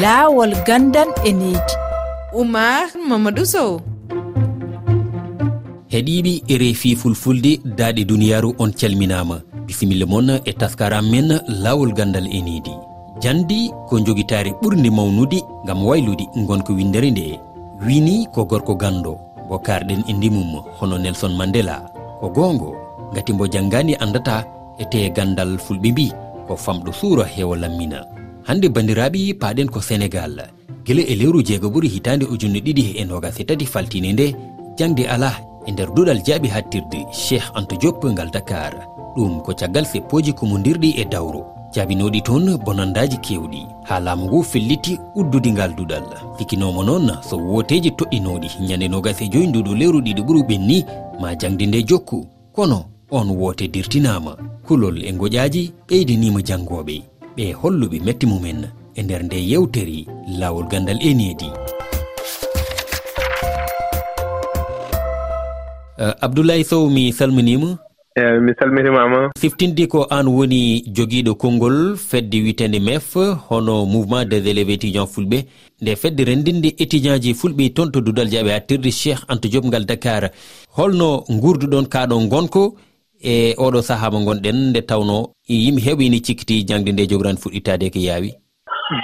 laawol gandan e needi oumar mamadou sow. Heɗiɓe e reefi fulfulde daaɗe duniyaru on calminama bisimilla moon e taskaram men laawol gandal e needi jandi ko jogitare ɓurde mawnude gam waylude gonko windere nde. Wini ko gorko gando mo karɗen e ndimum hono nelson mandela. Ko gongo gati mbo janggani andata e ete gandal fulɓe mbi ko famɗo suura heewa lammina. hande bandiraɓe paɗen ko sénégal guila e lewru jeego ɓuuri hitande ujunne ɗiɗi e nogase tati faltine nde jangde ala e nder duɗal jaaɓi hattirde cheikh anta diop ngal dakar. Ɗum ko caggal seppoji kumodirɗi e dawro. Jaabinoɗi toon bonandaji kewɗi. Ha laamu ngu felliti uddude ngal duɗal. Sikinomo noon so woteji toɗɗinoɗi ñande nogase joyi nduɗo lewru ɗiɗi ɓuuri ɓenni ma jangde nde jokku. Kono on woote dirtinama kulol e goƴaji ɓeydinima janggoɓe ɓe holluɓe metti mumen e nder nde yewteri lawol gandal enedi uh, abdoulaye sow mi salminima. Eyi mi salmitimama siftinde ko an woni joguiɗo konngol fedde witende mef hono mouvement des élèves étudiant fulɓe. Nde fedde rendinde étudiant ji fulɓe toon to dudal jaaɓe hattirde cheikh anta diop ngal dakar. Holno gurduɗon kaɗo gonko e oɗo saaha mo gonɗen nde tawno e yimɓe heɓini cikkiti jangde nde jogorani fuɗɗittade ko yaawi.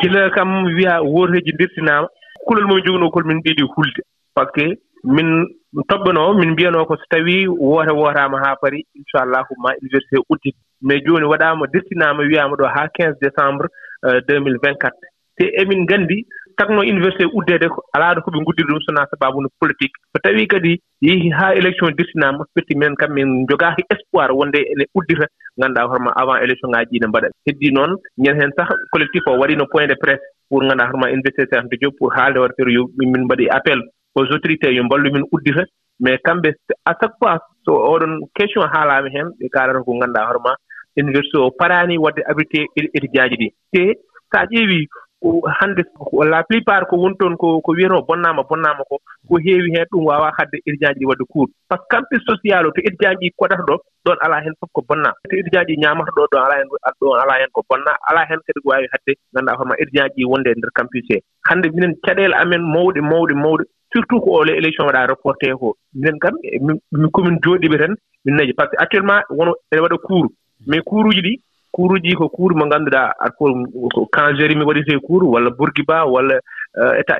Gila kam wiya woteji dirtinama kulol momin joguno kol min ɗiɗi hulde. Par ce que min toɓɓano min mbiyano ko so tawi woote wootama haa pari inchallahu ma université uddit. Mais joni waɗama dirtinama wiyama ɗo haa 15 décembre euh, 2024 te emin gandi tagno université uddede ko alaaɗo ko ɓe guddiri ɗum sona sabaabuno politique. So tawii kadi yehi haa élection dirtinaama firti minen kam min jogaaki espoir wonde ene uddita ngannduɗaa hoorema avant élection ŋaaji ɗi ne mbaɗa. Heddii noon ñande heen sah collectif o waɗino point de presse pour ngannduɗaa hoorema université ante job pour haalde waɗa feere yo min mbaɗi appel aux autorités yo mballu min uddita. Mais kamɓe à chaque fois so oɗon question haalaama heen ɓe kaalata ko ngannduɗaa hoorema université o paraani waɗde abrité étudiant ji ɗi. Te so a ƴeewii ko hannde la plupart ko woni toon ko ko wiyetoo bonnaama bonnaama ko ko heewi heen ɗum waawaa hadde étudiant ji ɗi waɗde cours par ce que campus social o to étudiant ji koɗata ɗo ɗoon alaa heen fof ko bonnaa. To étudiant ji ñaamata ɗo ɗon alaa heen ɗon alaa heen ko bonnaa. Alaa heen kadi ko waawi hadde ngannduɗaa hoorema étudiant ji wonde e ndeer campus he. Hannde minen caɗeele amen mawɗe mawɗe mawɗe surtout ko ole élection waɗa reporté ko minen kam e mi commune jooɗiɓe tan min naji par ce que actuellement wono ene waɗa cours mais cours uji ɗi cours uji ko cours mo ngannduɗaa alkool ko Kangéri mi waɗirtee cours :fra walla Bourguiba walla eh, état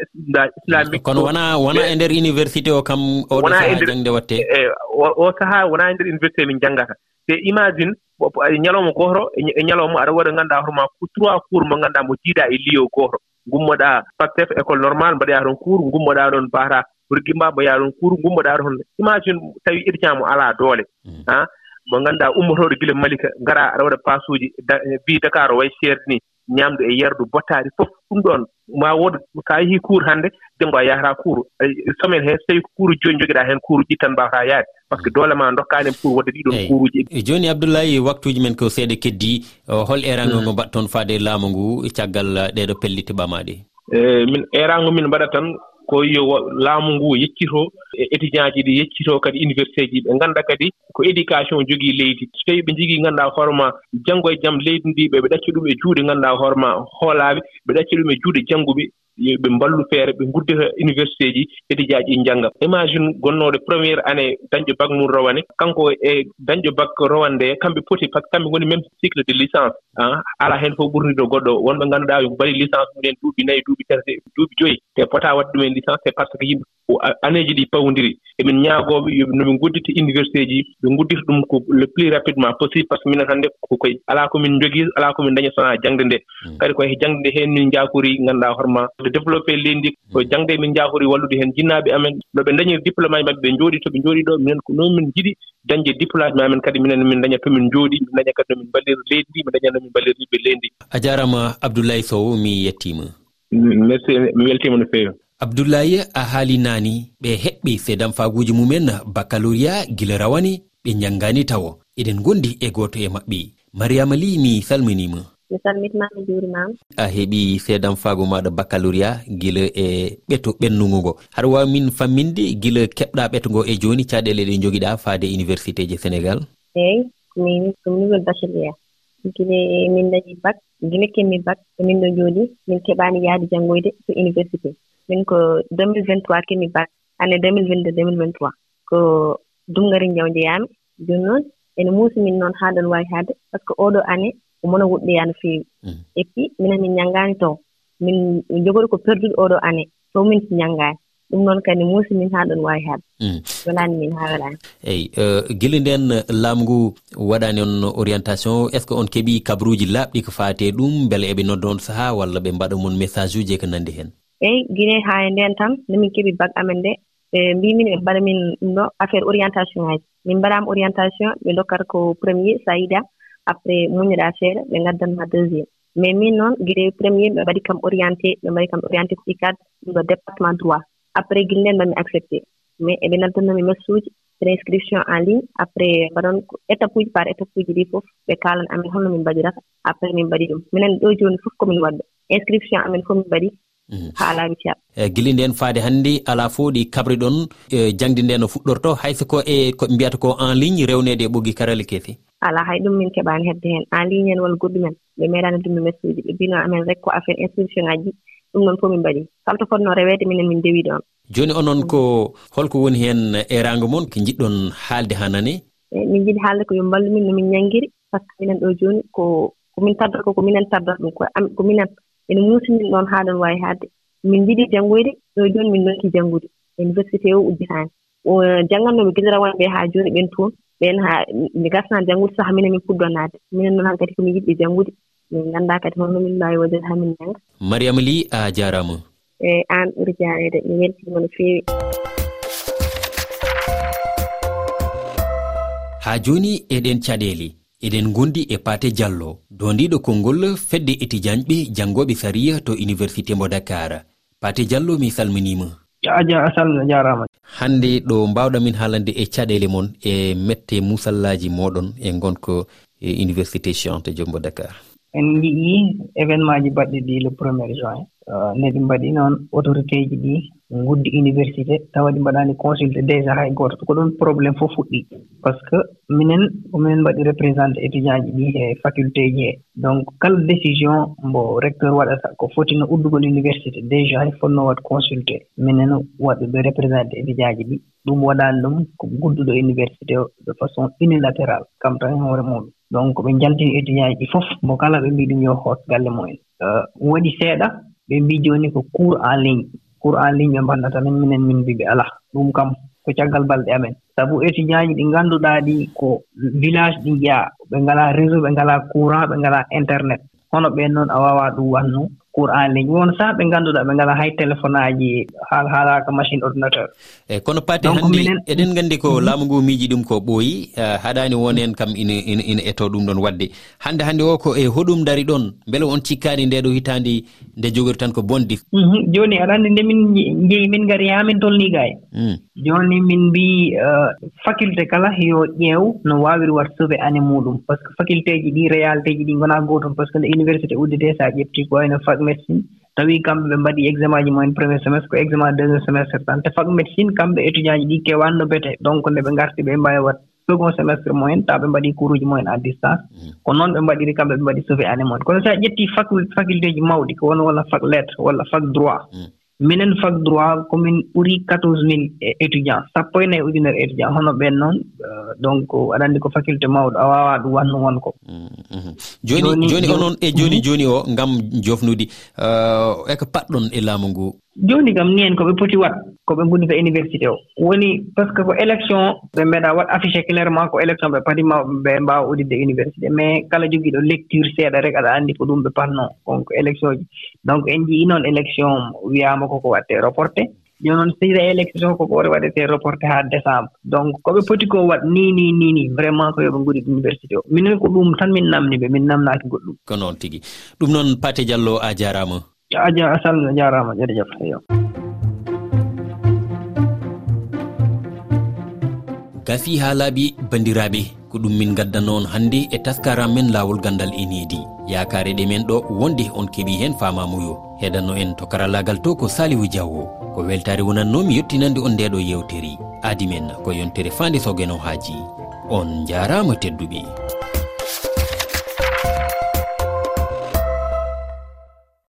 islamique. Kono wona wona e ndeer université o kam oɗo e sahaa jannde waɗetee eeyi oo sahaa wonaa e ndeer université min janngata te imagine :fra ñalawma gooto e, e ñalawma aɗa waɗa ngannduɗaa hoore ko trois :fra cours mo ngannduɗaa mo jiiɗaa e lieu :fra gooto gummoɗaa PASTEF école normal normale mbaɗoyaa toon cours :fra gummoɗaa ɗoon Baara Bourguiba mbaɗoyaa ɗoon cours :fra gummoɗaa toon imagine tawi so étudiant mo alaa doole. Han mo ngannduɗaa ummotooɗo gila malika ngara aɗa waɗa pasuuji eh, bi dakar o way seerde ni ñaamdu e yerdu bottaari fof ɗum ɗoon ma wood so a yehii kuur hannde denngo a yahataa kuuru eh, semaine hee so tawii ko kuuru jooni jogiɗaa heen kuuruji uji tan mbawataa yaade par ce que doole ma dokkaani pour wadde ɗiɗon kuuruji eh, jooni abdoullahi waktuuji men ko seeɗa keddii hol erango mm. ngo mbaɗa toon faade e laamu ngu caggal ɗeeɗo pellite ɓamaaɗe? Min erango min mbaɗa tan ko yo laamu ngu yeccitoo e étudient ji ɗi yeccitoo kadi université ji. Ɓe ngannda kadi ko éducation jogii leydi. So tawii ɓe njigii ngannduɗaa hoore ma janngo e jam leydi ndi ɓe ɓe ɗacca ɗum e juuɗe ngannduɗaa hoore ma hoolaaɓe ɓe ɗacca ɗum e juuɗe jannguɓe. ɓe mballu feere ɓe nguddita université ji étudiat ji jannga imagine gonnooɗo premiére année dañɗo bac mum rowane kanko e dañɗo bac rowane nde kamɓe poti par ce que kamɓe ngoni même cycle de licence ah, a alaa heen fof ɓurnido goɗɗo wonɓe ngannduɗaa yo mbaɗi licence mumen duuɓi nayi duuɓi tati duuɓi joyi te potaa waɗde ɗumen licence te par ce que yimɓe annéji ɗi pawndiri. Emin ñaagooɓe yoɓe no ɓe ngoddita université ji ɓe nguddita ɗum ko le plus rapidement possible par ce que minen hannde koye alaa ko min jogii alaa ko min daña sonaa jangde nde. Hmm. Kadi koye jangde nde heen min njaakori ngannduɗaa hoorema. De développé leydi ko jangde e min njaakori wallude heen jinnaaɓe amen. No ɓe dañi diplôme aji maɓɓe ɓe njooɗii to ɓe njooɗii ɗo minen ko noon min jiɗi dañde diplôme ji amen. Kadi minen min daña to min jooɗi min daña kadi no min mballiri leydi ndi min daña no min mballiri ɓe leydi a jaarama abdoulaye sow mi yettiima. Merci mi weltiima no feewi. abdoulaye a haali naani ɓe heɓɓi sedan faaguji mumen baccaloria gila rawani ɓe janngani tawo. Eɗen gondi e goto e maɓɓe. Mariama li mi salminima. Mi salmitimami juurimama a heeɓi seedan faago maɗa baccaloria gila e ɓeto ɓennugo ngo haɗa wawi min famminde gila keɓɗa ɓeto ngo e joni caɗele ɗe joguiɗa faade université je sénégal. Eyyi mi ɗum nouvelle bachelier gila e min dañi bac gila kemmi bac emin ɗo jooɗi min keɓaani yahde janngoyde to université. min ko 2023 kemi bac année 2022 2023 ko dumgari njaw njeyami jooni noon ene muusi min noon haa ɗon waawi haadde par ce que oo ɗoo année omona woɗɗoya no feewi. Mm. Et puis minen min ñanngaani toon min jogori ko perdude oo ɗoo année to min ñanngaani. Ɗum noon kadi muusi min haa ɗon waawi haɗ mm. welaani min haa welaani eyi e, gila nden laamu ngu waɗaani on orientation est ce que on keɓii kabruuji laaɓɗi ko faati e ɗum mbele eɓe nodda on sahaa walla ɓe mbaɗa mon message uji e ko nanndi heen? eyi guinee haa e ndeen tan nde min keɓii bac amen nde. Ɓe mbimin ɓe mbaɗa min ɗum ɗo affaire orientation ŋaaji min mbaɗaama orientation ɓe dokkata ko premier so après muñoɗaa seeɗa ɓe ngaddanmaa deuxiéme mais min noon gila premier ɓe mbaɗi kam orienté ɓe mbaɗi kam orienté ko icad ɗum ɗo département droit. Après gila nden mbaɗmi accepté. Mais eɓe naddannomi messuuji préinscription en ligne. Après mbaɗon étape uji par étape uji ɗi fof ɓe kaalan amen holno min mbaɗirata. Après min mbaɗi ɗum. Minen ɗo jooni fof komin waɗɗo. Inscription amen fof min mbaɗi. Mhm. ha laawi ceeɗa e eh, guila nden faade hannde alaa fof ɗi kabri ɗon eh, jangde nde no fuɗɗorto. Hayso ko eh, e koɓe mbiyata ko en ligne rewneede e ɓoggi karale keefi alaa hay ɗum min keɓaani heɓde heen. En ligne en walla goɗɗumen ɓe meeɗaani heddume message uji ɓe mbino amen rek ko affaire inscription ŋaji. Ɗum noon fof min mbaɗi. Kala to fotnoo reweede minen min dewi ɗon jooni onon ko holko woni heen eraango moon ko jiɗɗon haalde haa nane? Eyi min jiɗi haalde ko yo mballu min no min ñanngiri par ce que minen ɗo jooni ko ko min taddata ko ko minen taddata ɗum ko minen ene muusinin ɗoon haa ɗon waawi haadde min njiɗii janngoyde ɗo e jooni min noddii janngude. Université o udditaani janngannooɓe gidira ɓe haa jooni ɓen toon ɓen haa mi gasnaa janngude saha minen min puɗɗo naatde. Minen noon han kadi komin yiɗɓe janngude. Min nganndaa kadi holno min mbaawi waɗirde haa min jannga. Mariama ly a jaaraama. Eeyi aan ɓuri jaareede mi weltiima no feewi. Haa jooni eɗen caɗeele. eɗen gondi e pate diallo dondiɗo konngol fedde e étudianɓe janngoɓe sariya to université mo dakar. Pate diallo mi salminima. Aja asal jarama. Hannde ɗo mbawɗa min haalande e caɗele mon e mette musallaji moɗon e gonka e université chante jombo dakar. en njiɗi événement ji baɗɗi ɗi le premier juin. Euh, no ɗi mbaɗi noon autorité ji ɗi guddi université tawa ɗi mbaɗaani consulté déjà hay gooto ko ɗon probléme fof fuɗɗi. Par ce que minen kominen mbaɗi représenté étudient ji ɗi e faculté ji he donc kala décision mbo recteur waɗata ko fotino uddugol université déjà hay fotno waɗ consulté minen waɗuɓe représenté étudient ji ɗi. Ɗum waɗaani ɗum ko gudduɗo université o de façon unilatéral kam tan e hoore muɗum. donc ɓe jaltini étudiant ji ɗi fof mo kala ɓe mbi ɗum yo hoot galle mumen. Euh, Waɗi seeɗa ɓe mbi jooni ko cours en ligne. Cours en ligne ɓe mbannata men minen min mbii ɓe alaa. Ɗum kam ko caggal balɗe amen. Sabu étudiant ji ɗi ngannduɗaa ɗi ko village ɗi njeyaa ɓe ngalaa réseau ɓe ngalaa courant ɓe ngalaa internet. Hono ɓeen noon a waawaa ɗum wannu qur'an leydi won sah ɓe ngannduɗaa ɓe ngala hay téléphone aji haalaaka machine ordinateur. Eyi kono pati hanndi eɗen nganndi ko mhm. laamu ngu miiji ɗum ko ɓooyi haɗaani won en kam ina ina eto ɗum ɗon waɗde. Hannde hannde o ko e hoɗum dari ɗon mbele on cikkaani nde ɗo hitaandi nde jogori tan ko bonndi. Mhm, jooni aɗa anndi nde min njehi min ngari haa min tolnii ga hmm. jooni min mbii uh, faculté kala yo ƴeew no waawiri wat sauvé année muɗum. Par ce que faculté ji ɗi réalité ji ɗi ngonaa gootum. Par ce que nde université udditee so a ƴeftii ko wayno fac médecine. Tawi kamɓe ɓe mbaɗi examen ji mumen premier semestre ko examen deuxiéme semestre tan. Te fac médecine kamɓe étudient ji ɗi kewaani bete. Donc nde ɓe ngarti ɓe mbawi wat second semestre mumen taw ɓe mbaɗii kuruuji mumen à distance. Mm. Ko noon ɓe mbaɗiri kamɓe ɓe mbaɗi sauvé année mumen kono so a ƴettii faculté ji mawɗi ko won walla fac lettre walla fac droit. Mm. Minen fac droit komin ɓurii quatorze mille étudiant sappo e nayi ujunere étudiant hono ɓen noon euh, donc aɗa anndi ko faculté mawɗo a waawaa ɗum wanno wonko. Mm, jooni jooni onon e jooni hmm? jooni o ngam jofnudi euh, eko paɗɗon e laamu ngu. jooni kam ni en ko ɓe poti waɗ ko ɓe ngundita université o. Woni par ce que ko élection ɓe mbeɗa waɗ affiché clairement ko élection ɓe pati ma ɓe mbaawa uditde université. Mais kala jogiiɗo lecture seeɗa rek aɗa anndi ko ɗum ɓe patnoo konko élection ji donc en njii noon élection wiyaama koko waɗtee reporté. Jooni noon sira élection koko ɓoore waɗetee reporté haa décembre. Donc ko ɓe poti koo waɗ ni ni ni ni vraiment ko yo ɓe nguri université o. Minen ko ɗum tan min namni ɓe min namnaaki goɗɗum. Ko noon tigi. Ɗum noon pate diallo a jaaraama. a salmina jaarama jërëjëf eyo gasi ha laaɓi bandiraɓe ko ɗum min gaddanno e e on hannde e taskaram men laawol gandal enedi yakare ɗe men ɗo wonde on keeɓi hen famamuyo heɗanno en to karallagal to ko salihu diawo ko weltare wonannomi yettinande on ndeɗo yewteri. Aadi men ko yontere fande sogeno haaji on jarama tedduɓe